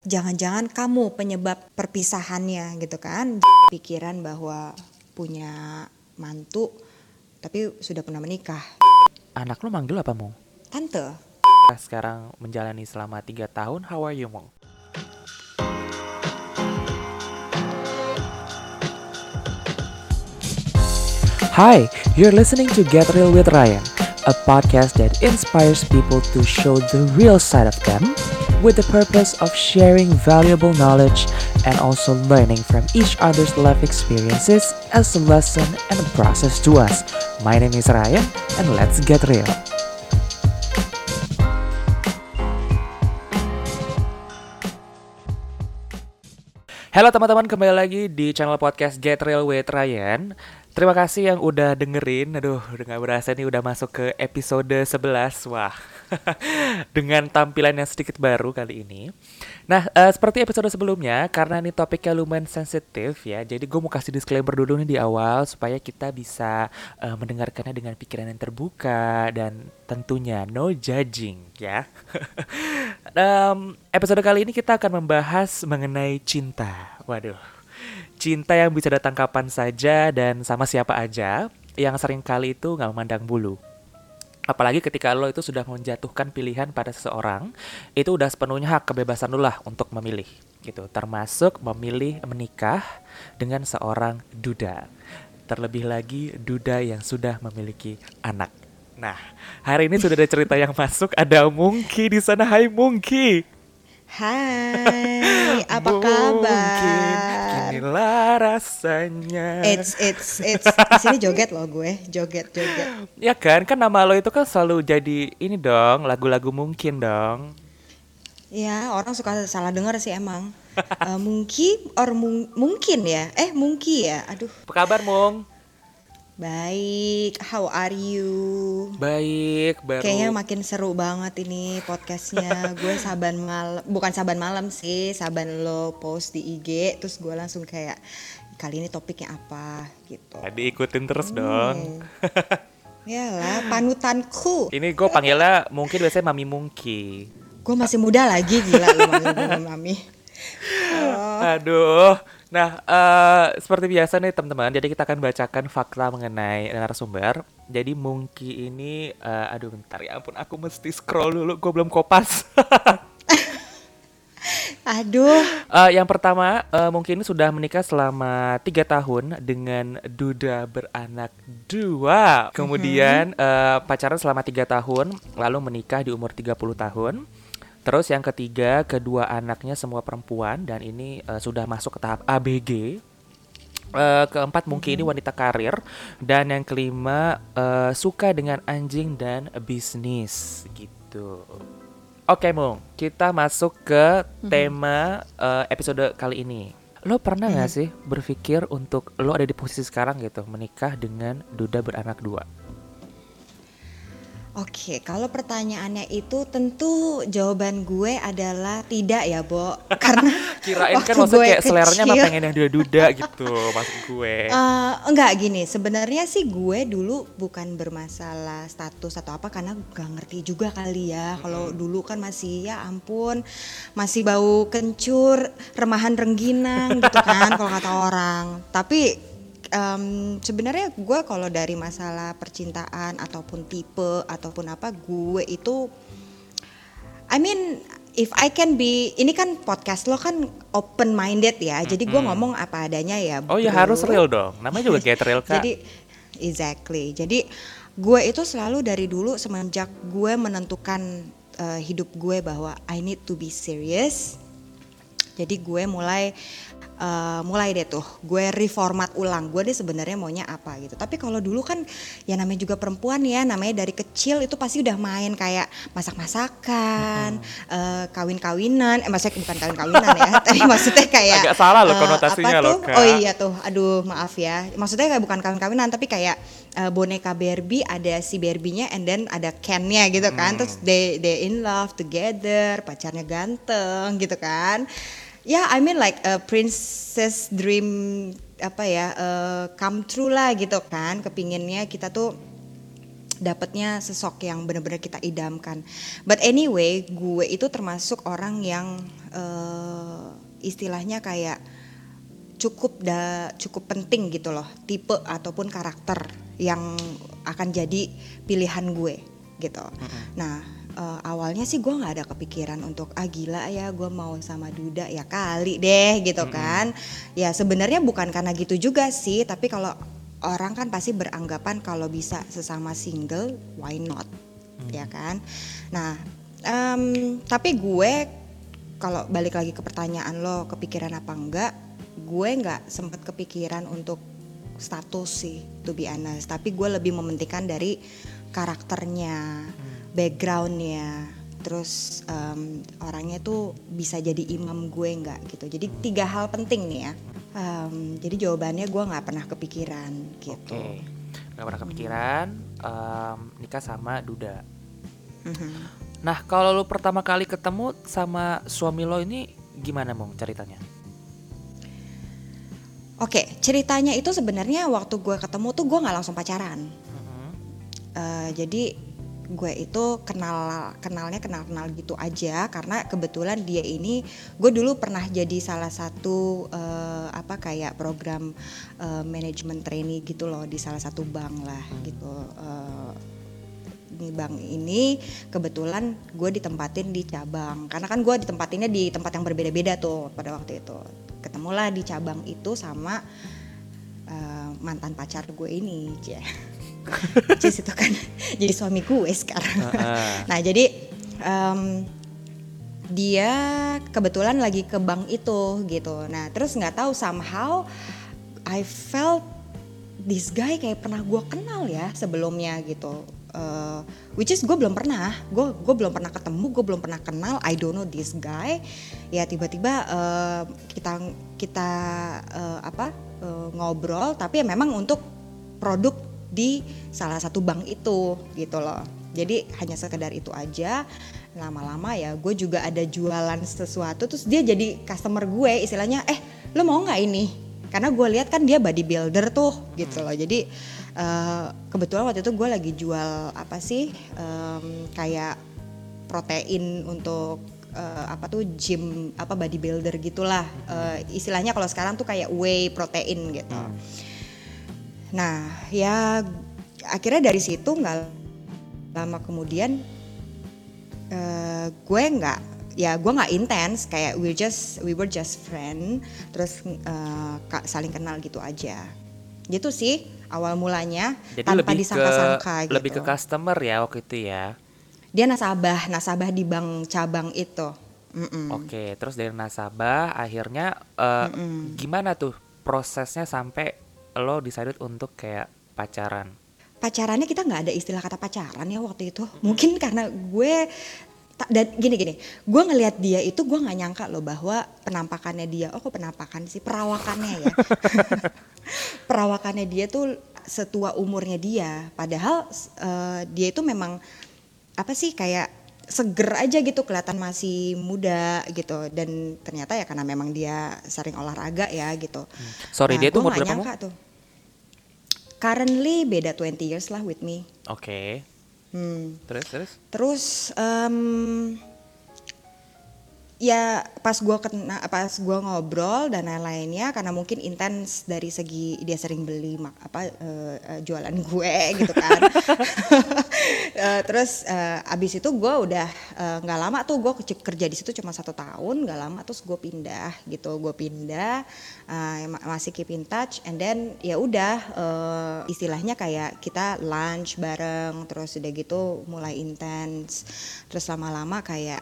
jangan-jangan kamu penyebab perpisahannya gitu kan pikiran bahwa punya mantu tapi sudah pernah menikah Anak lo manggil apa, Mong? tante Sekarang menjalani selama 3 tahun, how are you, Mong? Hi, you're listening to Get Real with Ryan, a podcast that inspires people to show the real side of them with the purpose of sharing valuable knowledge and also learning from each other's life experiences as a lesson and a process to us. My name is Ryan, and let's get real. Halo teman-teman, kembali lagi di channel podcast Get Real with Ryan. Terima kasih yang udah dengerin. Aduh, udah gak berasa nih udah masuk ke episode 11. Wah, dengan tampilan yang sedikit baru kali ini. Nah, eh, seperti episode sebelumnya, karena ini topiknya lumayan sensitif ya, jadi gue mau kasih disclaimer dulu nih di awal supaya kita bisa eh, mendengarkannya dengan pikiran yang terbuka dan tentunya no judging ya. Em, episode kali ini kita akan membahas mengenai cinta. Waduh, cinta yang bisa datang kapan saja dan sama siapa aja, yang sering kali itu nggak memandang bulu. Apalagi ketika lo itu sudah menjatuhkan pilihan pada seseorang, itu udah sepenuhnya hak kebebasan lo lah untuk memilih, gitu. Termasuk memilih menikah dengan seorang duda. Terlebih lagi duda yang sudah memiliki anak. Nah, hari ini sudah ada cerita yang masuk. Ada Mungki di sana. Hai Mungki. Hai apa Mungkin kabar inilah rasanya. it's it's it's di sini joget loh gue. Joget joget. Ya kan, kan nama lo itu kan selalu jadi ini dong, lagu-lagu mungkin dong. ya orang suka salah dengar sih emang. Eh, mungkin or mung- mungkin ya? Eh mungkin ya? Aduh. Apa kabar, Mung? Baik how are you Baik, baru. Kayaknya makin seru banget ini podcastnya. gue saban malam, bukan saban malam sih, saban lo post di IG, terus gue langsung kayak kali ini topiknya apa gitu. Nah, diikutin terus dong. Yalah, panutanku. Ini gue panggilnya mungkin biasanya Mami Mungki. Gue masih muda lagi gila lo manggil gue mami. Oh, Aduh. Nah, eh, seperti biasa nih teman-teman, jadi kita akan bacakan fakta mengenai narasumber. Jadi Mungki ini, eh, aduh bentar ya ampun, aku mesti scroll dulu, gue belum kopas. aduh, Eh, yang pertama, eh, mungkin sudah menikah selama tiga tahun dengan duda beranak dua. Kemudian eh, pacaran selama tiga tahun, lalu menikah di umur 30 tahun. Terus yang ketiga, kedua anaknya semua perempuan dan ini eh, sudah masuk ke tahap ABG. Eh, keempat mungkin ini wanita karir dan yang kelima eh, suka dengan anjing dan bisnis gitu. Oke Mung, kita masuk ke tema eh, episode kali ini. Lo pernah nggak sih berpikir untuk lo ada di posisi sekarang gitu menikah dengan duda beranak dua? Oke, kalau pertanyaannya itu tentu jawaban gue adalah tidak ya, Bo. Karena Kirain kan waktu maksudnya gue kayak seleranya mah kecil- pengen yang duda-duda gitu maksud gue. Eh, enggak gini, sebenarnya sih gue dulu bukan bermasalah status atau apa karena gak ngerti juga kali ya. Kalau dulu kan masih ya ampun, masih bau kencur, remahan rengginang gitu kan kalau kata orang. Tapi em, sebenarnya gue kalau dari masalah percintaan ataupun tipe ataupun apa, gue itu I mean if I can be ini kan podcast lo kan open minded ya. Jadi gue ngomong apa adanya ya. Oh ya bro. harus real dong, namanya juga get real kak. Jadi exactly. Jadi gue itu selalu dari dulu semenjak gue menentukan eh, hidup gue bahwa I need to be serious. Jadi gue mulai eh, mulai deh tuh gue reformat ulang gue deh sebenarnya maunya apa gitu. Tapi kalau dulu kan ya namanya juga perempuan ya namanya dari kecil itu pasti udah main kayak masak-masakan, eh, kawin-kawinan, eh maksudnya bukan kawin-kawinan ya, tapi maksudnya kayak Agak salah loh eh, konotasinya apa loh, tuh? Kak. Oh iya tuh, aduh maaf ya. Maksudnya kayak bukan kawin-kawinan tapi kayak eh, boneka Barbie ada si Barbie-nya and then ada Ken-nya gitu kan. Terus they they in love together, pacarnya ganteng gitu kan. Ya, I mean like a princess dream apa ya, eh, come true lah gitu kan. Kepinginnya kita tuh dapatnya sosok yang benar-benar kita idamkan. But anyway, gue itu termasuk orang yang uh, istilahnya kayak cukup da cukup penting gitu loh tipe ataupun karakter yang akan jadi pilihan gue gitu. Mm-hmm. Nah uh, awalnya sih gue nggak ada kepikiran untuk ah gila ya gue mau sama Duda ya kali deh gitu mm-hmm. kan. Ya sebenarnya bukan karena gitu juga sih tapi kalau orang kan pasti beranggapan kalau bisa sesama single why not hmm. ya kan nah um, tapi gue kalau balik lagi ke pertanyaan lo kepikiran apa enggak gue nggak sempet kepikiran untuk status sih to be honest tapi gue lebih mementingkan dari karakternya hmm. Backgroundnya terus um, orangnya tuh bisa jadi imam gue nggak gitu jadi tiga hal penting nih ya Um, jadi jawabannya gue nggak pernah kepikiran gitu. Okay. Gak pernah kepikiran um, nikah sama Duda. Mm-hmm. Nah kalau lo pertama kali ketemu sama suami lo ini gimana mong ceritanya? Oke okay, ceritanya itu sebenarnya waktu gue ketemu tuh gue nggak langsung pacaran. Uh, jadi gue itu kenal kenalnya kenal kenal gitu aja. Karena kebetulan dia ini gue dulu pernah jadi salah satu uh, apa kayak program uh, manajemen trainee gitu loh di salah satu bank lah gitu. Uh, di bank ini kebetulan gue ditempatin di cabang. Karena kan gue ditempatinnya di tempat yang berbeda-beda tuh pada waktu itu. Ketemulah di cabang itu sama uh, mantan pacar gue ini ya Jis itu kan jadi suami gue sekarang. Uh -uh. nah jadi um, dia kebetulan lagi ke bank itu gitu. Nah terus nggak tahu somehow I felt this guy kayak pernah gue kenal ya sebelumnya gitu. Uh, which is gue belum pernah, gue gue belum pernah ketemu, gue belum pernah kenal. I don't know this guy. Ya tiba-tiba uh, kita kita uh, apa uh, ngobrol, tapi ya memang untuk produk di salah satu bank itu gitu loh. Jadi hanya sekedar itu aja. Lama-lama ya gue juga ada jualan sesuatu terus dia jadi customer gue istilahnya eh lo mau nggak ini? Karena gue lihat kan dia bodybuilder tuh gitu loh. Jadi uh, kebetulan waktu itu gue lagi jual apa sih um, kayak protein untuk uh, apa tuh gym apa bodybuilder gitulah. Uh, istilahnya kalau sekarang tuh kayak whey protein gitu. Hmm Nah, ya akhirnya dari situ nggak lama kemudian uh, gue nggak ya gue nggak intens kayak we just we were just friend terus uh, saling kenal gitu aja gitu sih awal mulanya Jadi tanpa disangka-sangka gitu lebih ke customer ya waktu itu ya dia nasabah nasabah di bank cabang itu mm -mm. oke terus dari nasabah akhirnya uh, mm -mm. gimana tuh prosesnya sampai lo decided untuk kayak pacaran? Pacarannya kita nggak ada istilah kata pacaran ya waktu itu. Mungkin karena gue dan gini gini, gue ngelihat dia itu gue nggak nyangka loh bahwa penampakannya dia, oh kok penampakan sih perawakannya ya, perawakannya dia tuh setua umurnya dia, padahal uh, dia itu memang apa sih kayak seger aja gitu kelihatan masih muda gitu dan ternyata ya karena memang dia sering olahraga ya gitu. Hmm. Sorry nah, dia tuh umur berapa nyangka tuh currently beda 20 years lah with me. Oke. Okay. Hmm. Terus terus? Terus um, ya pas gue kena pas gue ngobrol dan lain-lainnya karena mungkin intens dari segi dia sering beli mak apa uh, uh, jualan gue gitu kan. Uh, terus uh, abis itu gue udah nggak uh, lama tuh gue kerja di situ cuma satu tahun nggak lama terus gue pindah gitu gue pindah uh, masih keep in touch and then ya udah uh, istilahnya kayak kita lunch bareng terus udah gitu mulai intens terus lama-lama kayak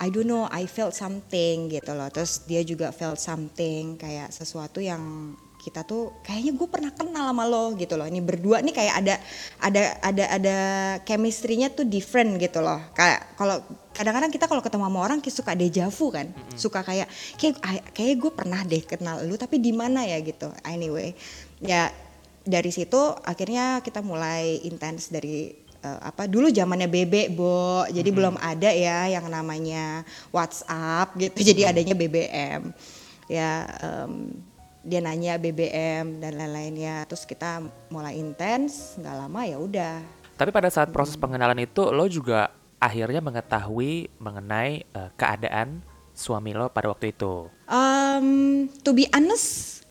I don't know, I felt something gitu loh. Terus dia juga felt something kayak sesuatu yang kita tuh kayaknya gue pernah kenal sama lo gitu loh. Ini berdua nih kayak ada ada ada ada chemistry-nya tuh different gitu loh. Kayak kalau kadang-kadang kita kalau ketemu sama orang suka deja vu kan. Mm-hmm. Suka kayak kayak kayak gue pernah deh kenal lu tapi di mana ya gitu. Anyway, ya dari situ akhirnya kita mulai intens dari uh, apa dulu zamannya bebek bo jadi hmm. belum ada ya yang namanya WhatsApp gitu jadi adanya BBM ya um, dia nanya BBM dan lain-lainnya terus kita mulai intens nggak lama ya udah Tapi pada saat proses pengenalan itu lo juga akhirnya mengetahui mengenai uh, keadaan suami lo pada waktu itu. Um, to be honest,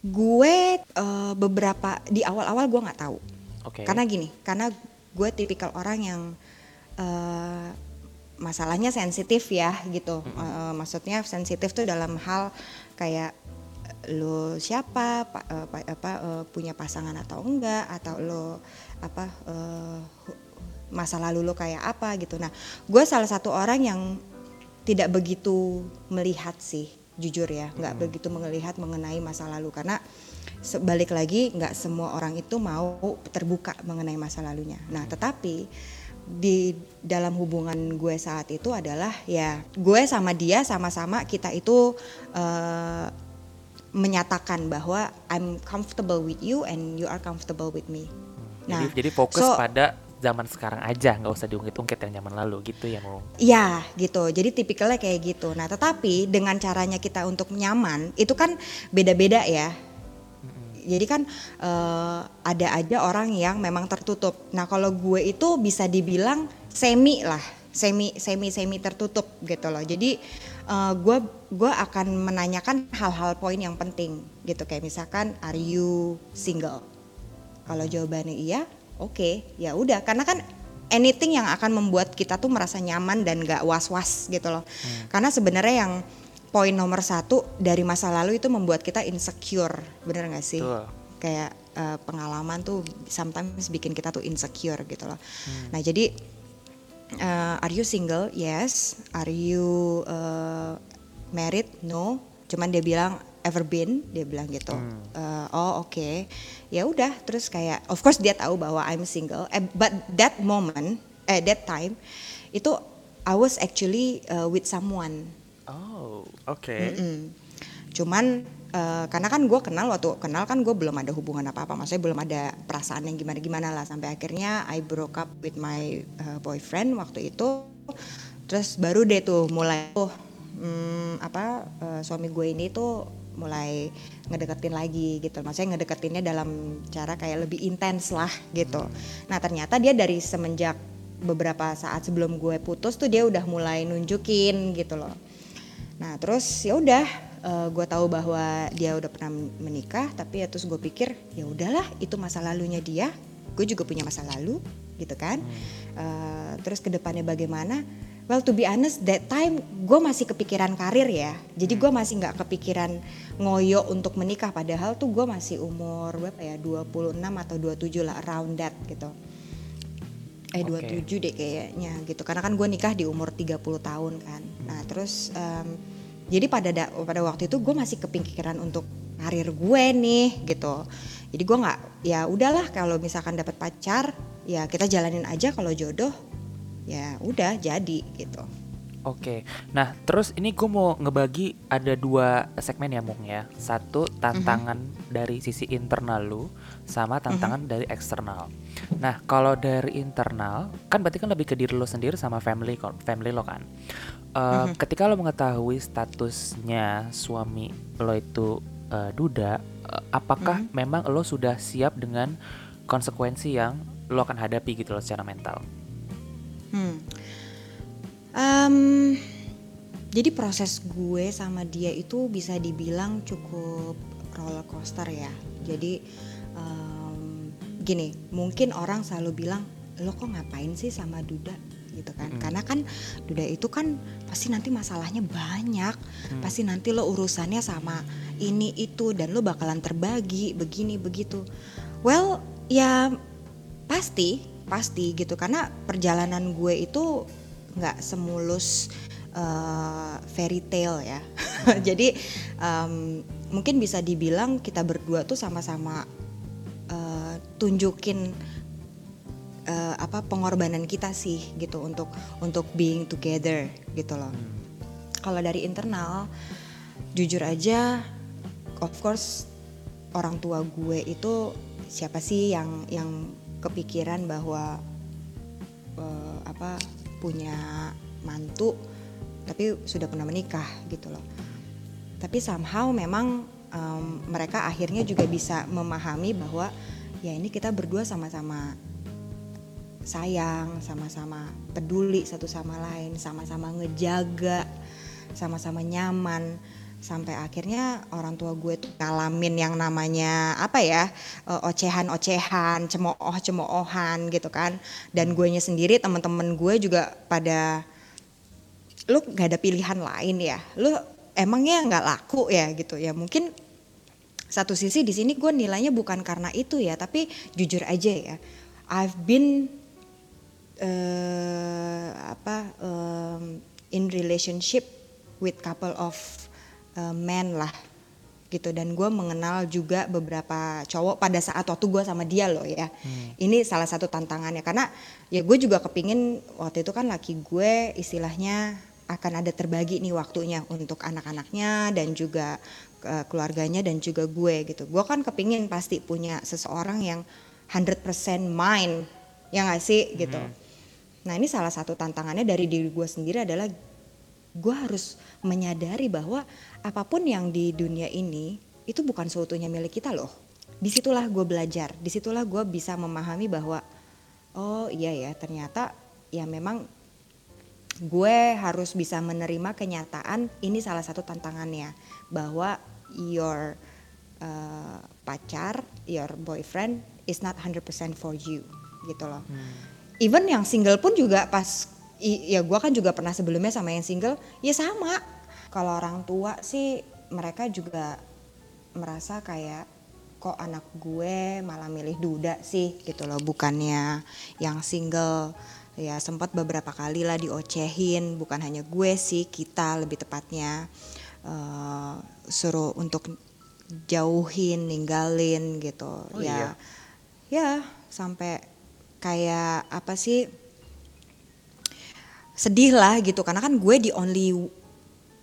gue uh, beberapa di awal-awal gue nggak tahu. Oke. Karena gini, karena gue tipikal orang yang uh, masalahnya sensitif ya gitu. Mm-hmm. Uh, maksudnya sensitif tuh dalam hal kayak lo siapa, pa, uh, pa, apa uh, punya pasangan atau enggak, atau lo apa uh, masa lalu lo kayak apa gitu. Nah, gue salah satu orang yang tidak begitu melihat sih, jujur ya, nggak Hmm. begitu melihat mengenai masa lalu karena sebalik lagi nggak semua orang itu mau terbuka mengenai masa lalunya. Nah, tetapi di dalam hubungan gue saat itu adalah ya gue sama dia sama-sama kita itu eh, menyatakan bahwa I'm comfortable with you and you are comfortable with me. jadi, Nah, jadi fokus so- pada zaman sekarang aja, nggak usah diungkit-ungkit yang zaman lalu gitu ya mau. Ya gitu, jadi tipikalnya kayak gitu. Nah tetapi dengan caranya kita untuk nyaman itu kan beda-beda ya. Jadi kan eh, ada aja orang yang memang tertutup. Nah kalau gue itu bisa dibilang semi lah, semi semi semi tertutup gitu loh. Jadi eh, gue gue akan menanyakan hal-hal poin yang penting gitu kayak misalkan are you single? Kalau jawabannya iya, oke, ya udah. Karena kan anything yang akan membuat kita tuh merasa nyaman dan gak was-was gitu loh. Karena sebenarnya yang poin nomor satu dari masa lalu itu membuat kita insecure, bener gak sih? Betul. Kayak eh, pengalaman tuh sometimes bikin kita tuh insecure gitu loh. Nah jadi eh, are you single? Yes. Are you eh, married? No. Cuman dia bilang ever been, dia bilang gitu. Eh, oh oke. Ya udah. Terus kayak, of course dia tahu bahwa I'm single. Eh, but that moment, eh that time itu I was actually eh, with someone. Oh, oke. Mm-mm. Cuman eh, karena kan gue kenal waktu kenal kan gue belum ada hubungan apa apa, maksudnya belum ada perasaan yang gimana gimana lah sampai akhirnya I broke up with my eh, boyfriend waktu itu, terus baru deh tuh mulai tuh hmm, apa eh, suami gue ini tuh mulai ngedeketin lagi gitu, maksudnya ngedeketinnya dalam cara kayak lebih intens lah gitu. Nah ternyata dia dari semenjak beberapa saat sebelum gue putus tuh dia udah mulai nunjukin gitu loh. Nah terus ya udah gue tahu bahwa dia udah pernah menikah tapi ya terus gue pikir ya udahlah itu masa lalunya dia gue juga punya masa lalu gitu kan. Eh, terus ke depannya bagaimana? Well to be honest that time gue masih kepikiran karir ya. Jadi gue masih nggak kepikiran ngoyo untuk menikah padahal tuh gue masih umur berapa ya? 26 atau 27 lah around that gitu eh Oke. 27 deh kayaknya gitu. Karena kan gue nikah di umur 30 tahun kan. Nah terus em, jadi pada da- pada waktu itu gue masih kepikiran untuk karir gue nih gitu. Jadi gue nggak ya udahlah kalau misalkan dapat pacar ya kita jalanin aja kalau jodoh ya udah jadi gitu Oke, nah terus ini gue mau ngebagi ada dua segmen ya Mung ya. Satu tantangan dari sisi internal lu, sama tantangan dari eksternal. Nah kalau dari internal, kan berarti kan lebih ke diri lo sendiri sama family family lo kan. Eh, Ketika lo mengetahui statusnya suami lo itu eh, duda, eh, apakah memang lo sudah siap dengan konsekuensi yang lo akan hadapi gitu loh secara mental? Hmm. Em, jadi proses gue sama dia itu bisa dibilang cukup roller coaster ya. Jadi em, gini, mungkin orang selalu bilang lo kok ngapain sih sama Duda gitu kan? Karena kan Duda itu kan pasti nanti masalahnya banyak, pasti nanti lo urusannya sama ini itu dan lo bakalan terbagi begini begitu. Well, ya pasti pasti gitu karena perjalanan gue itu nggak semulus eh, fairy tale ya. Jadi em, mungkin bisa dibilang kita berdua tuh sama-sama eh, tunjukin eh, apa pengorbanan kita sih gitu untuk untuk being together gitu loh. Kalau dari internal jujur aja of course orang tua gue itu siapa sih yang yang kepikiran bahwa eh, apa punya mantu tapi sudah pernah menikah gitu loh. Tapi somehow memang em, mereka akhirnya juga bisa memahami bahwa ya ini kita berdua sama-sama sayang sama-sama peduli satu sama lain sama-sama ngejaga sama-sama nyaman sampai akhirnya orang tua gue tuh ngalamin yang namanya apa ya eh, ocehan-ocehan cemooh-cemoohan gitu kan. Dan gue nya sendiri teman-teman gue juga pada lu nggak ada pilihan lain ya? Lu emangnya nggak laku ya? Gitu. Ya mungkin satu sisi di sini gue nilainya bukan karena itu ya tapi jujur aja ya. I've been eh apa em, in relationship with couple of eh, men lah gitu. Dan gue mengenal juga beberapa cowok pada saat waktu gue sama dia loh ya. Ini salah satu tantangannya karena ya gue juga kepingin waktu itu kan laki gue istilahnya akan ada terbagi nih waktunya untuk anak-anaknya dan juga eh, keluarganya dan juga gue gitu. Gue kan kepingin pasti punya seseorang yang 100% mine ya nggak sih gitu. Nah ini salah satu tantangannya dari diri gue sendiri adalah gue harus menyadari bahwa apa pun yang di dunia ini itu bukan seutuhnya milik kita loh. Di situlah gue belajar, di situlah gue bisa memahami bahwa oh iya ya ternyata ya memang gue harus bisa menerima kenyataan ini salah satu tantangannya bahwa your uh, pacar, your boyfriend is not 100% for you gitu loh. Even yang single pun juga pas i- ya gue kan juga pernah sebelumnya sama yang single ya sama. Kalau orang tua sih mereka juga merasa kayak kok anak gue malah milih duda sih? Gitu loh bukannya yang single. Ya sempat beberapa kali lah diocehin. Bukan hanya gue sih kita lebih tepatnya eh, suruh untuk jauhin ninggalin gitu. Oh ya ya sampai kayak apa sih sedih lah gitu. Karena kan gue di only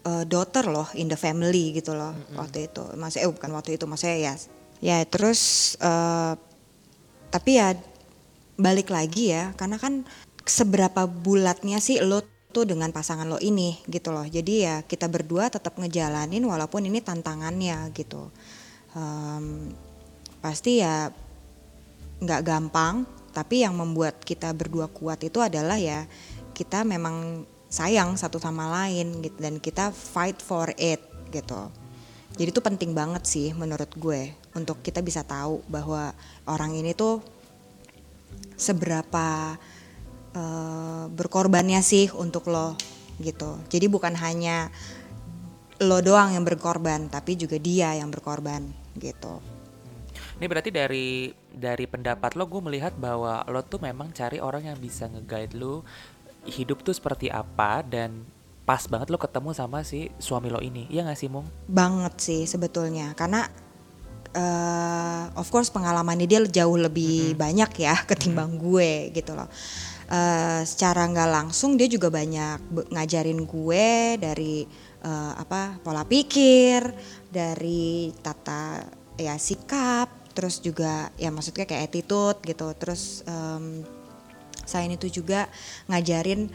uh, daughter loh in the family gitu loh waktu itu. Maksudnya eh bukan waktu itu maksudnya ya ya terus eh, tapi ya balik lagi ya. Karena kan seberapa bulatnya sih lo tuh dengan pasangan lo ini gitu loh. Jadi ya kita berdua tetap ngejalanin walaupun ini tantangannya gitu. Em, pasti ya nggak gampang. Tapi yang membuat kita berdua kuat itu adalah ya kita memang sayang satu sama lain gitu dan kita fight for it gitu. Jadi itu penting banget sih menurut gue untuk kita bisa tahu bahwa orang ini tuh seberapa eh, berkorbannya sih untuk lo gitu. Jadi bukan hanya lo doang yang berkorban tapi juga dia yang berkorban gitu. Ini berarti dari dari pendapat lo gue melihat bahwa lo tuh memang cari orang yang bisa nge-guide lo hidup tuh seperti apa dan pas banget lo ketemu sama si suami lo ini. Iya gak sih, Mung? banget sih sebetulnya. Karena eh of course pengalamannya dia jauh lebih banyak ya ketimbang gue gitu loh. Eh, secara nggak langsung dia juga banyak ngajarin gue dari eh, apa pola pikir dari tata ya sikap terus juga ya maksudnya kayak attitude gitu. Terus em, selain itu juga ngajarin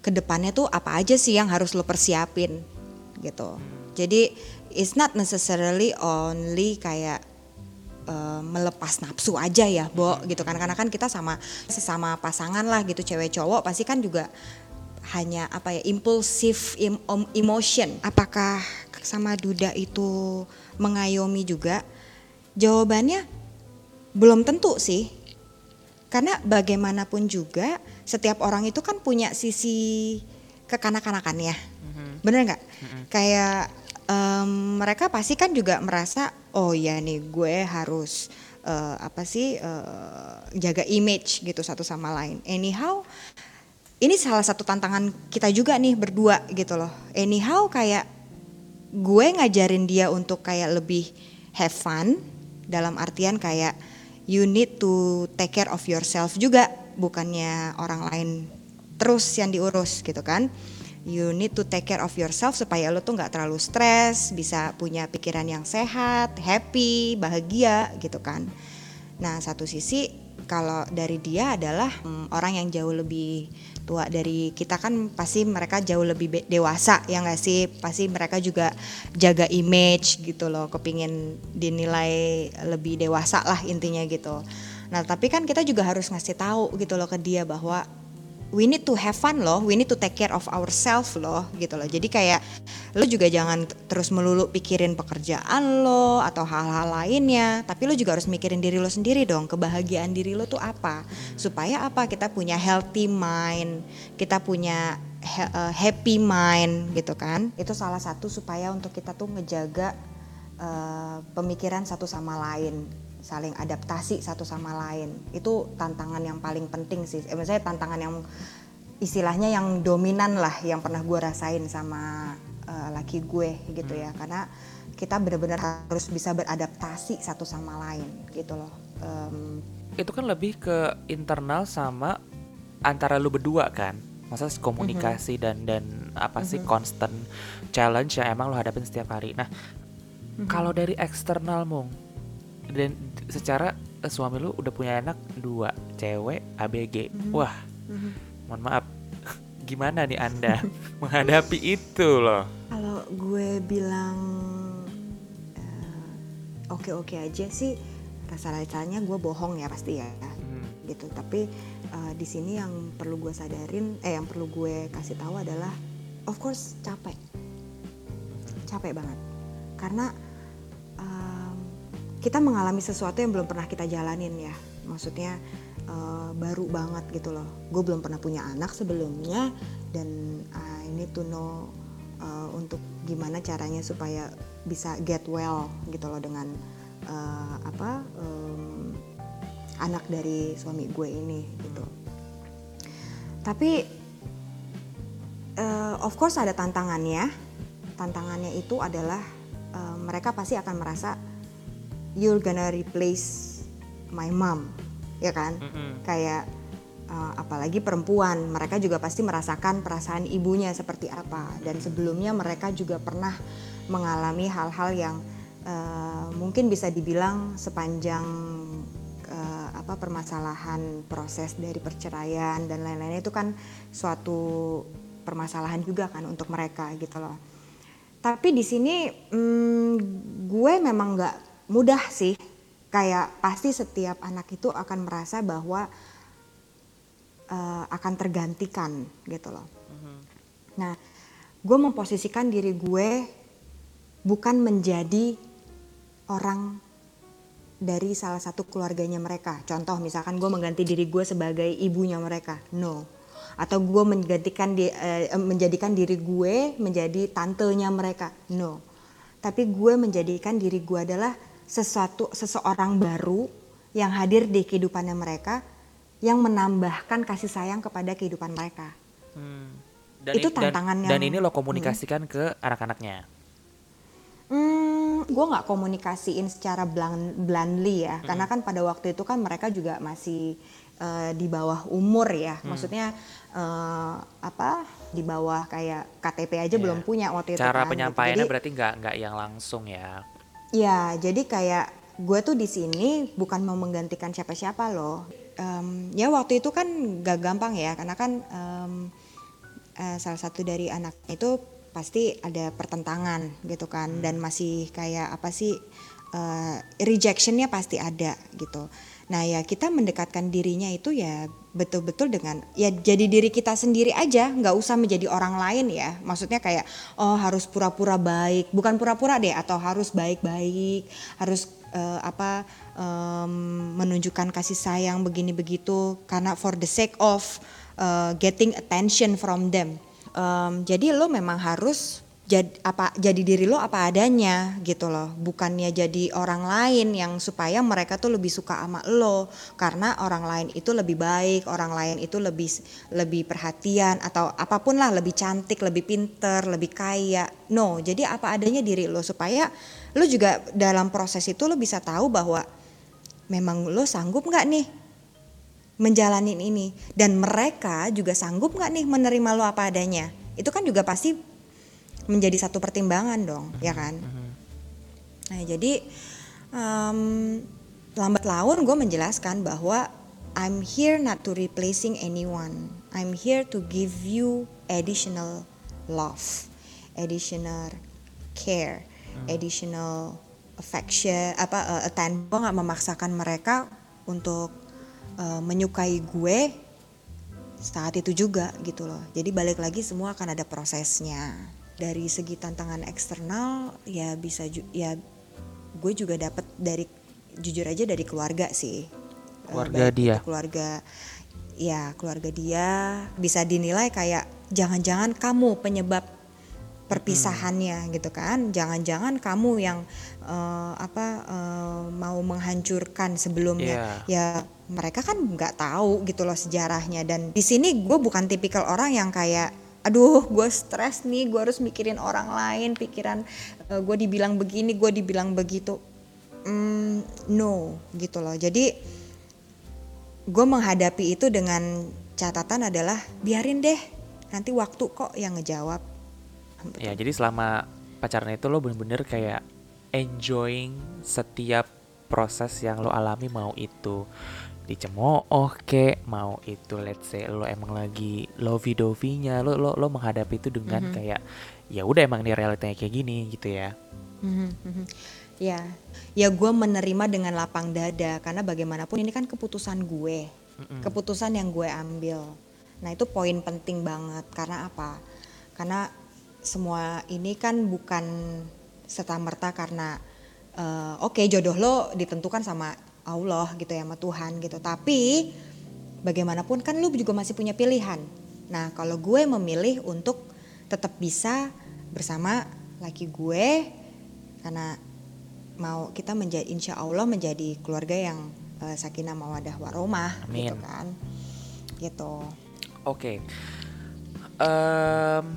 ke depannya tuh apa aja sih yang harus lo persiapin gitu. Jadi it's not necessarily only kayak eh, melepas nafsu aja ya, Bo gitu kan. Karena kan kita sama sesama pasangan lah gitu cewek cowok pasti kan juga hanya apa ya impulsif om- emotion. Apakah sama Duda itu mengayomi juga? Jawabannya belum tentu sih. Karena bagaimanapun juga setiap orang itu kan punya sisi kekanak-kanakannya. Bener nggak? Kayak em, mereka pasti kan juga merasa oh ya nih gue harus eh, apa sih eh, jaga image gitu satu sama lain. Anyhow ini salah satu tantangan kita juga nih berdua gitu loh. Anyhow kayak gue ngajarin dia untuk kayak lebih have fun dalam artian kayak you need to take care of yourself juga bukannya orang lain terus yang diurus gitu kan? You need to take care of yourself supaya lo tuh nggak terlalu stres bisa punya pikiran yang sehat happy bahagia gitu kan? Nah satu sisi kalau dari dia adalah mm, orang yang jauh lebih tua dari kita kan pasti mereka jauh lebih dewasa ya nggak sih? Pasti mereka juga jaga image gitu loh kepingin dinilai lebih dewasa lah intinya gitu. Nah, tapi kan kita juga harus ngasih tahu gitu loh ke dia bahwa we need to have fun loh, we need to take care of ourselves loh gitu loh. Jadi kayak lo juga jangan terus melulu pikirin pekerjaan lo atau hal-hal lainnya, tapi lo juga harus mikirin diri lo sendiri dong, kebahagiaan diri lo tuh apa. Supaya apa? Kita punya healthy mind, kita punya uh, happy mind gitu kan. Itu salah satu supaya untuk kita tuh ngejaga uh, pemikiran satu sama lain saling adaptasi satu sama lain itu tantangan yang paling penting sih eh, misalnya tantangan yang istilahnya yang dominan lah yang pernah gue rasain sama uh, laki gue gitu ya hmm. karena kita benar-benar harus bisa beradaptasi satu sama lain gitu loh um, itu kan lebih ke internal sama antara lu berdua kan masa komunikasi mm -hmm. dan dan apa sih mm -hmm. constant challenge yang emang lo hadapin setiap hari nah mm -hmm. kalau dari eksternal mong dan secara uh, suami lu udah punya anak dua cewek ABG mm-hmm. wah mm-hmm. mohon maaf gimana nih anda menghadapi itu loh kalau gue bilang uh, oke-oke aja sih rasa rasanya gue bohong ya pasti ya hmm. gitu tapi uh, di sini yang perlu gue sadarin eh yang perlu gue kasih tahu adalah of course capek mm-hmm. capek banget karena kita mengalami sesuatu yang belum pernah kita jalanin ya. Maksudnya uh, baru banget gitu loh. Gue belum pernah punya anak sebelumnya dan uh, ini tuh know uh, untuk gimana caranya supaya bisa get well gitu loh dengan uh, apa um, anak dari suami gue ini gitu. Tapi uh, of course ada tantangannya. Tantangannya itu adalah uh, mereka pasti akan merasa you're gonna replace my mom ya kan? Mm -hmm. kayak uh, apalagi perempuan mereka juga pasti merasakan perasaan ibunya seperti apa. Dan sebelumnya mereka juga pernah mengalami hal-hal yang uh, mungkin bisa dibilang sepanjang uh, apa permasalahan proses dari perceraian dan lain-lain itu kan suatu permasalahan juga kan untuk mereka gitu loh. Tapi di sini hmm, gue memang nggak mudah sih kayak pasti setiap anak itu akan merasa bahwa uh, akan tergantikan gitu loh. Mm-hmm. Nah, gue memposisikan diri gue bukan menjadi orang dari salah satu keluarganya mereka. Contoh misalkan gue mengganti diri gue sebagai ibunya mereka, no. Atau gue menggantikan di, uh, menjadikan diri gue menjadi tantenya mereka, no. Tapi gue menjadikan diri gue adalah sesuatu seseorang baru yang hadir di kehidupannya mereka yang menambahkan kasih sayang kepada kehidupan mereka. Hmm. Dan itu tantangan dan, dan ini lo komunikasikan hmm. ke anak-anaknya. Hmm, gue nggak komunikasiin secara blunt, bluntly ya, hmm. karena kan pada waktu itu kan mereka juga masih uh, di bawah umur ya, hmm. maksudnya uh, apa di bawah kayak KTP aja yeah. belum punya waktu itu. Cara kan, penyampaiannya gitu. berarti nggak nggak yang langsung ya. Ya, jadi kayak gue tuh di sini bukan mau menggantikan siapa-siapa loh. Um, ya waktu itu kan gak gampang ya, karena kan um, uh, salah satu dari anak itu pasti ada pertentangan gitu kan, dan masih kayak apa sih uh, rejectionnya pasti ada gitu. Nah ya kita mendekatkan dirinya itu ya betul-betul dengan ya jadi diri kita sendiri aja, nggak usah menjadi orang lain ya. Maksudnya kayak oh harus pura-pura baik, bukan pura-pura deh, atau harus baik-baik, harus uh, apa um, menunjukkan kasih sayang begini begitu karena for the sake of uh, getting attention from them. Um, jadi lo memang harus jadi apa jadi diri lo apa adanya gitu loh. Bukannya jadi orang lain yang supaya mereka tuh lebih suka sama lo. Karena orang lain itu lebih baik orang lain itu lebih lebih perhatian atau apa pun lah lebih cantik lebih pinter lebih kaya. No jadi apa adanya diri lo supaya lo juga dalam proses itu lo bisa tahu bahwa memang lo sanggup nggak nih menjalanin ini. Dan mereka juga sanggup nggak nih menerima lo apa adanya. Itu kan juga pasti menjadi satu pertimbangan dong, ya kan? Nah, jadi um, lambat laun gue menjelaskan bahwa I'm here not to replacing anyone. I'm here to give you additional love, additional care, hmm. additional affection, apa uh, attention. Gue nggak memaksakan mereka untuk uh, menyukai gue saat itu juga gitu loh. Jadi balik lagi semua akan ada prosesnya. Dari segi tantangan eksternal ya bisa ya gue juga dapat dari jujur aja dari keluarga sih. Keluarga uh, dia. Keluarga ya keluarga dia bisa dinilai kayak jangan-jangan kamu penyebab perpisahannya hmm. gitu kan jangan-jangan kamu yang uh, apa uh, mau menghancurkan sebelumnya yeah. ya mereka kan nggak tahu gitu loh sejarahnya dan di sini gue bukan tipikal orang yang kayak aduh gue stres nih gue harus mikirin orang lain pikiran uh, gue dibilang begini gue dibilang begitu. Mm, no gitu loh. Jadi gue menghadapi itu dengan catatan adalah biarin deh nanti waktu kok yang ngejawab. Betul. ya jadi selama pacaran itu lo bener-bener kayak enjoying setiap proses yang lo alami mau itu dicemooh ke mau itu let's say lo emang lagi lovey dovey nya lo lo lo menghadapi itu dengan mm -hmm. kayak ya udah emang ini realitanya kayak gini gitu ya mm -hmm. ya ya gue menerima dengan lapang dada karena bagaimanapun ini kan keputusan gue mm -hmm. keputusan yang gue ambil Nah, itu poin penting banget karena apa? Karena semua ini kan bukan serta merta karena uh, oke okay, jodoh lo ditentukan sama Allah gitu ya sama Tuhan gitu. Tapi bagaimanapun kan lo juga masih punya pilihan. Nah, kalau gue memilih untuk tetap bisa bersama laki gue karena mau kita menjadi insya Allah menjadi keluarga yang uh, sakinah mawadah waromah gitu kan gitu Oke. Okay. Um,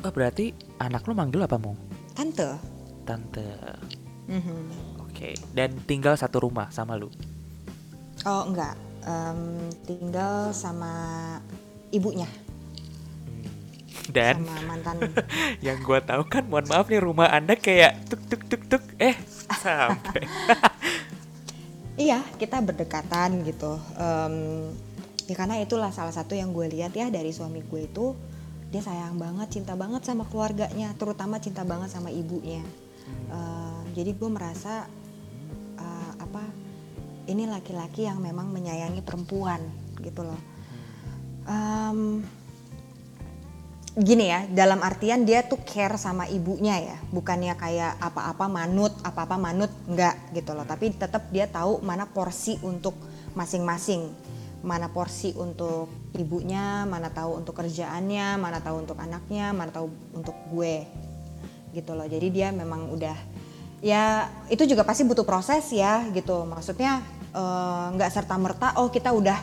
oh berarti anak lo manggil apa mau? Tante. Tante. Mm-hmm. Oke. Okay. Dan tinggal satu rumah sama lu? Oh enggak. Um, tinggal sama ibunya. Hmm. Dan sama mantan. yang gue tahu kan, mohon maaf nih rumah anda kayak tuk tuk tuk tuk. Eh sampai. iya kita berdekatan gitu. Um, ya karena itulah salah satu yang gue lihat ya dari suami gue itu dia sayang banget cinta banget sama keluarganya terutama cinta banget sama ibunya uh, jadi gue merasa apa ini laki-laki yang memang menyayangi perempuan gitu loh. Um, gini ya dalam artian dia tuh care sama ibunya ya bukannya kayak apa-apa manut apa-apa manut enggak gitu loh. Tapi tetap dia tahu mana porsi untuk masing-masing. Mana porsi untuk ibunya, mana tahu untuk kerjaannya, mana tahu untuk anaknya, mana tahu untuk gue gitu loh. Jadi dia memang udah ya itu juga pasti butuh proses ya gitu. Maksudnya eh, nggak uh, serta merta oh kita udah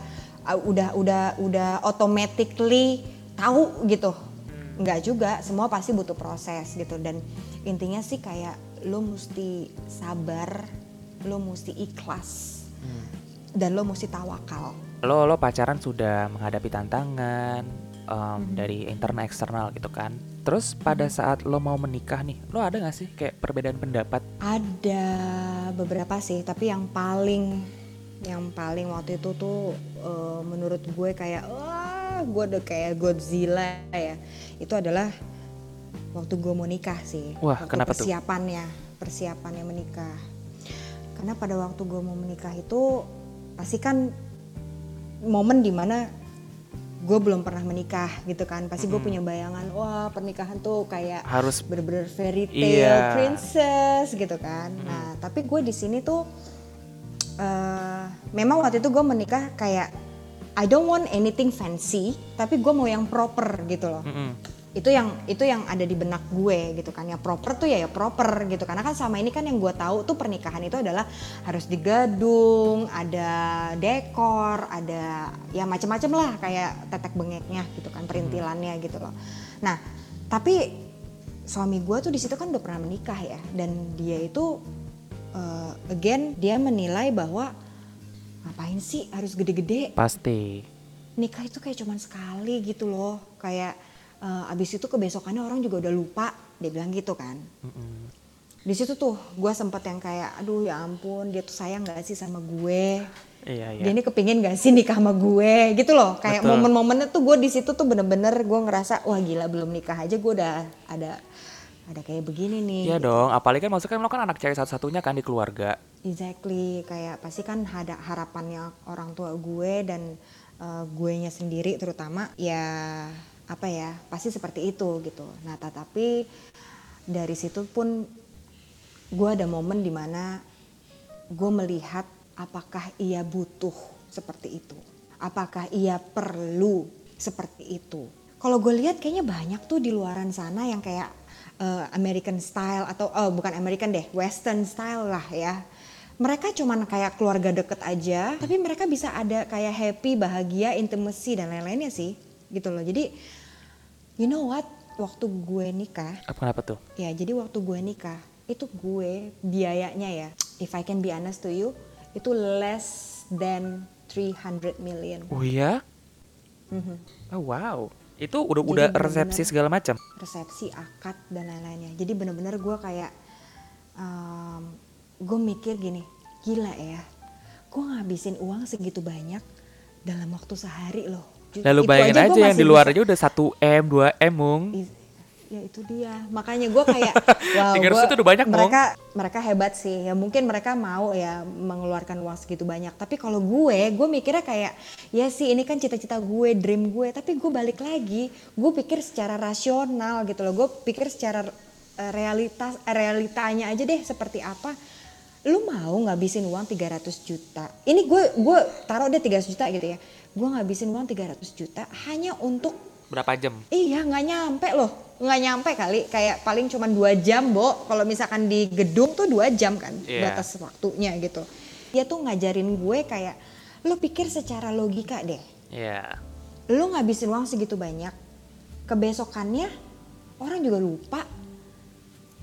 uh, udah udah udah automatically tahu gitu. Nggak juga, semua pasti butuh proses gitu dan intinya sih kayak lo mesti sabar, lo mesti ikhlas. Hmm. Dan lo mesti tawakal lo lo pacaran sudah menghadapi tantangan um, mm-hmm. dari internal eksternal gitu kan terus pada saat lo mau menikah nih lo ada gak sih kayak perbedaan pendapat? Ada beberapa sih tapi yang paling yang paling waktu itu tuh uh, menurut gue kayak wah gue udah kayak Godzilla ya. Itu adalah waktu gue mau nikah sih. Wah waktu kenapa persiapannya tuh? persiapannya menikah. Karena pada waktu gue mau menikah itu pasti kan momen di mana gue belum pernah menikah gitu kan. Pasti gue punya bayangan wah pernikahan tuh kayak harus bener-bener fairy tale iya. princess gitu kan. Hmm. nah tapi gue di sini tuh uh, memang waktu itu gue menikah kayak I don't want anything fancy tapi gue mau yang proper gitu loh. Hmm itu yang itu yang ada di benak gue gitu kan. Ya proper tuh ya ya proper gitu. Karena kan sama ini kan yang gue tahu tuh pernikahan itu adalah harus di gedung ada dekor ada ya macam-macam lah kayak tetek bengeknya gitu kan perintilannya gitu loh. Nah tapi suami gue tuh di situ kan udah pernah menikah ya. Dan dia itu uh, again dia menilai bahwa ngapain sih harus gede-gede? Pasti. Nikah itu kayak cuman sekali gitu loh. Kayak uh, abis itu kebesokannya orang juga udah lupa dia bilang gitu kan mm-hmm. di situ tuh gue sempet yang kayak aduh ya ampun dia tuh sayang gak sih sama gue iya, iya. dia ini kepingin gak sih nikah sama gue gitu loh kayak Betul. momen-momennya tuh gue di situ tuh bener-bener gue ngerasa wah gila belum nikah aja gue udah ada ada kayak begini nih Iya gitu. dong, apalagi kan maksudnya kan lo kan anak cewek satu-satunya kan di keluarga. Exactly, kayak pasti kan ada harapannya orang tua gue dan uh, gue nya sendiri terutama ya apa ya pasti seperti itu gitu. Nah tetapi dari situ pun gue ada momen di mana gue melihat apakah ia butuh seperti itu, apakah ia perlu seperti itu. Kalau gue lihat kayaknya banyak tuh di luaran sana yang kayak uh, American style atau oh bukan American deh, Western style lah ya. Mereka cuman kayak keluarga deket aja, tapi mereka bisa ada kayak happy, bahagia, intimacy dan lain-lainnya sih, gitu loh. Jadi, you know what? Waktu gue nikah, Apa kenapa tuh? ya jadi waktu gue nikah itu gue biayanya ya, if I can be honest to you, itu less than 300 million. Oh iya? Mhm. Oh wow. Itu udah Jadi udah resepsi segala macam. resepsi akad dan lain-lainnya jadi bener-bener gue kayak gue mikir gini gila ya gue ngabisin uang segitu banyak dalam waktu sehari loh Lalu itu bayangin gua aja yang di luar bisa- aja udah 1 M, 2 M, Mung. Ya itu dia. Makanya gue kayak wow 300 gua- itu udah banyak, Mong. mereka mereka hebat sih. Ya mungkin mereka mau ya mengeluarkan uang segitu banyak. Tapi kalau gue gue mikirnya kayak ya sih ini kan cita-cita gue dream gue. Tapi gue balik lagi gue pikir secara rasional gitu loh. Gue pikir secara eh, realitas eh, realitanya aja deh seperti apa. Lu mau ngabisin uang 300 juta? Ini gue gue taruh deh 300 juta gitu ya gue ngabisin uang 300 juta hanya untuk Berapa jam? Iya nggak nyampe loh, nggak nyampe kali. Kayak paling cuma dua jam, Bo. Kalau misalkan di gedung tuh dua jam kan Iya. batas waktunya gitu. Dia tuh ngajarin gue kayak, lo pikir secara logika deh. Iya. Lo ngabisin uang segitu banyak, kebesokannya orang juga lupa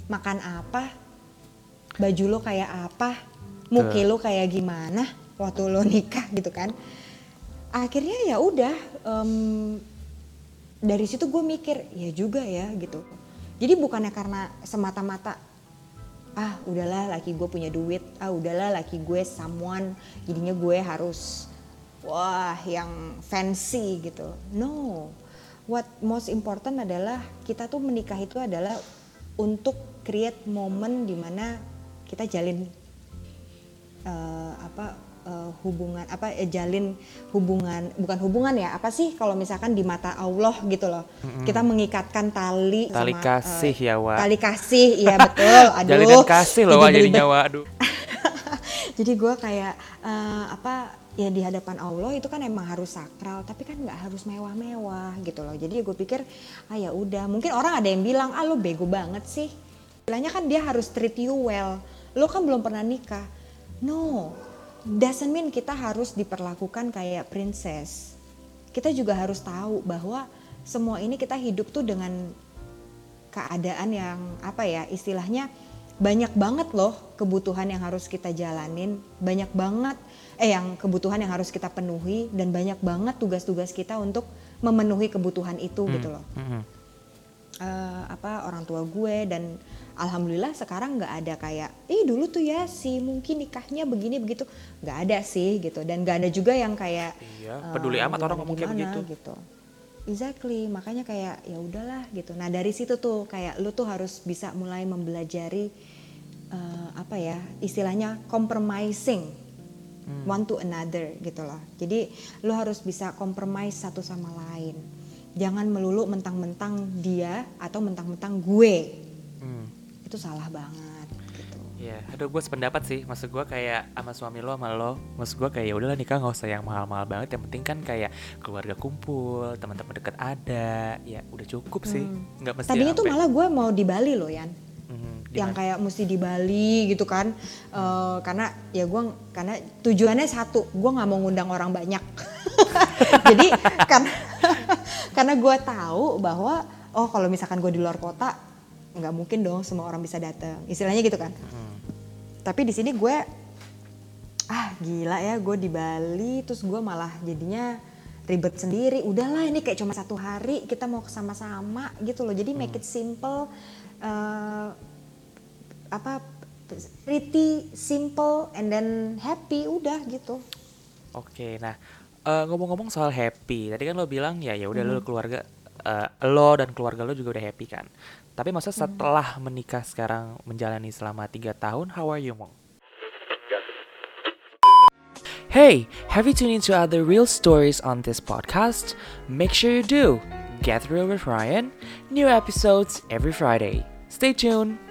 makan apa, baju lo kayak apa, muki lo kayak gimana waktu lo nikah gitu kan. Akhirnya ya udah. em, dari situ gue mikir ya juga ya gitu jadi bukannya karena semata-mata ah udahlah laki gue punya duit ah udahlah laki gue someone jadinya gue harus wah yang fancy gitu no what most important adalah kita tuh menikah itu adalah untuk create momen di mana kita jalin eh, apa eh, hubungan apa eh, jalin hubungan bukan hubungan ya apa sih kalau misalkan di mata Allah gitu loh. Kita mengikatkan tali Tali sama, kasih eh, ya, Wak. tali kasih iya betul. Aduh. Jalinan kasih loh jadinya belibet. Wak. Aduh. jadi gue kayak eh, apa ya di hadapan Allah itu kan emang harus sakral tapi kan nggak harus mewah-mewah gitu loh. Jadi gue pikir ah ya udah. Mungkin orang ada yang bilang ah lo bego banget sih. Bilangnya kan dia harus treat you well. Lo kan belum pernah nikah. No doesn't mean kita harus diperlakukan kayak princess. Kita juga harus tahu bahwa semua ini kita hidup tuh dengan keadaan yang apa ya istilahnya banyak banget loh kebutuhan yang harus kita jalanin banyak banget eh yang kebutuhan yang harus kita penuhi dan banyak banget tugas-tugas kita untuk memenuhi kebutuhan itu gitu loh. Mhm. Eh, apa orang tua gue dan alhamdulillah sekarang nggak ada kayak ih dulu tuh ya sih mungkin nikahnya begini begitu. Nggak ada sih gitu. Dan nggak ada juga yang kayak Iya, peduli amat orang ngomong kayak begitu. gitu. Exactly. Makanya kayak ya udahlah gitu. Nah dari situ tuh kayak lu tuh harus bisa mulai mempelajari eh, apa ya istilahnya compromising Hmm. one to another gitu loh. Jadi lu harus bisa compromise satu sama lain jangan melulu mentang-mentang dia atau mentang-mentang gue Hmm. itu salah banget gitu Iya, aduh gue sependapat sih. Maksud gue kayak sama suami lo sama lo, maksud gue kayak ya udahlah nikah nggak usah yang mahal-mahal banget. Yang penting kan kayak keluarga kumpul, teman-teman deket ada, ya udah cukup sih. Nggak mesti. Hmm. tadinya tuh malah gue mau di Bali loh Yan Mhm, yang kayak mesti di Bali gitu kan Eh, karena ya gue karena tujuannya satu gue nggak mau ngundang orang banyak jadi karena karena gue tahu bahwa oh kalau misalkan gue di luar kota nggak mungkin dong semua orang bisa datang istilahnya gitu kan. Mhm. tapi di sini gue ah gila ya gue di Bali terus gue malah jadinya ribet sendiri. Udahlah ini kayak cuma satu hari kita mau sama-sama gitu loh. Jadi make it simple eh, apa pretty simple and then happy udah gitu. Oke, nah eh, ngomong-ngomong soal happy, tadi kan lo bilang ya ya udah Hmm. lo keluarga eh, lo dan keluarga lo juga udah happy kan. Tapi maksudnya setelah menikah sekarang menjalani selama tiga tahun, how are you, Mong? Hey, have you tuned into other real stories on this podcast? Make sure you do. Get Real with Ryan. New episodes every Friday. Stay tuned.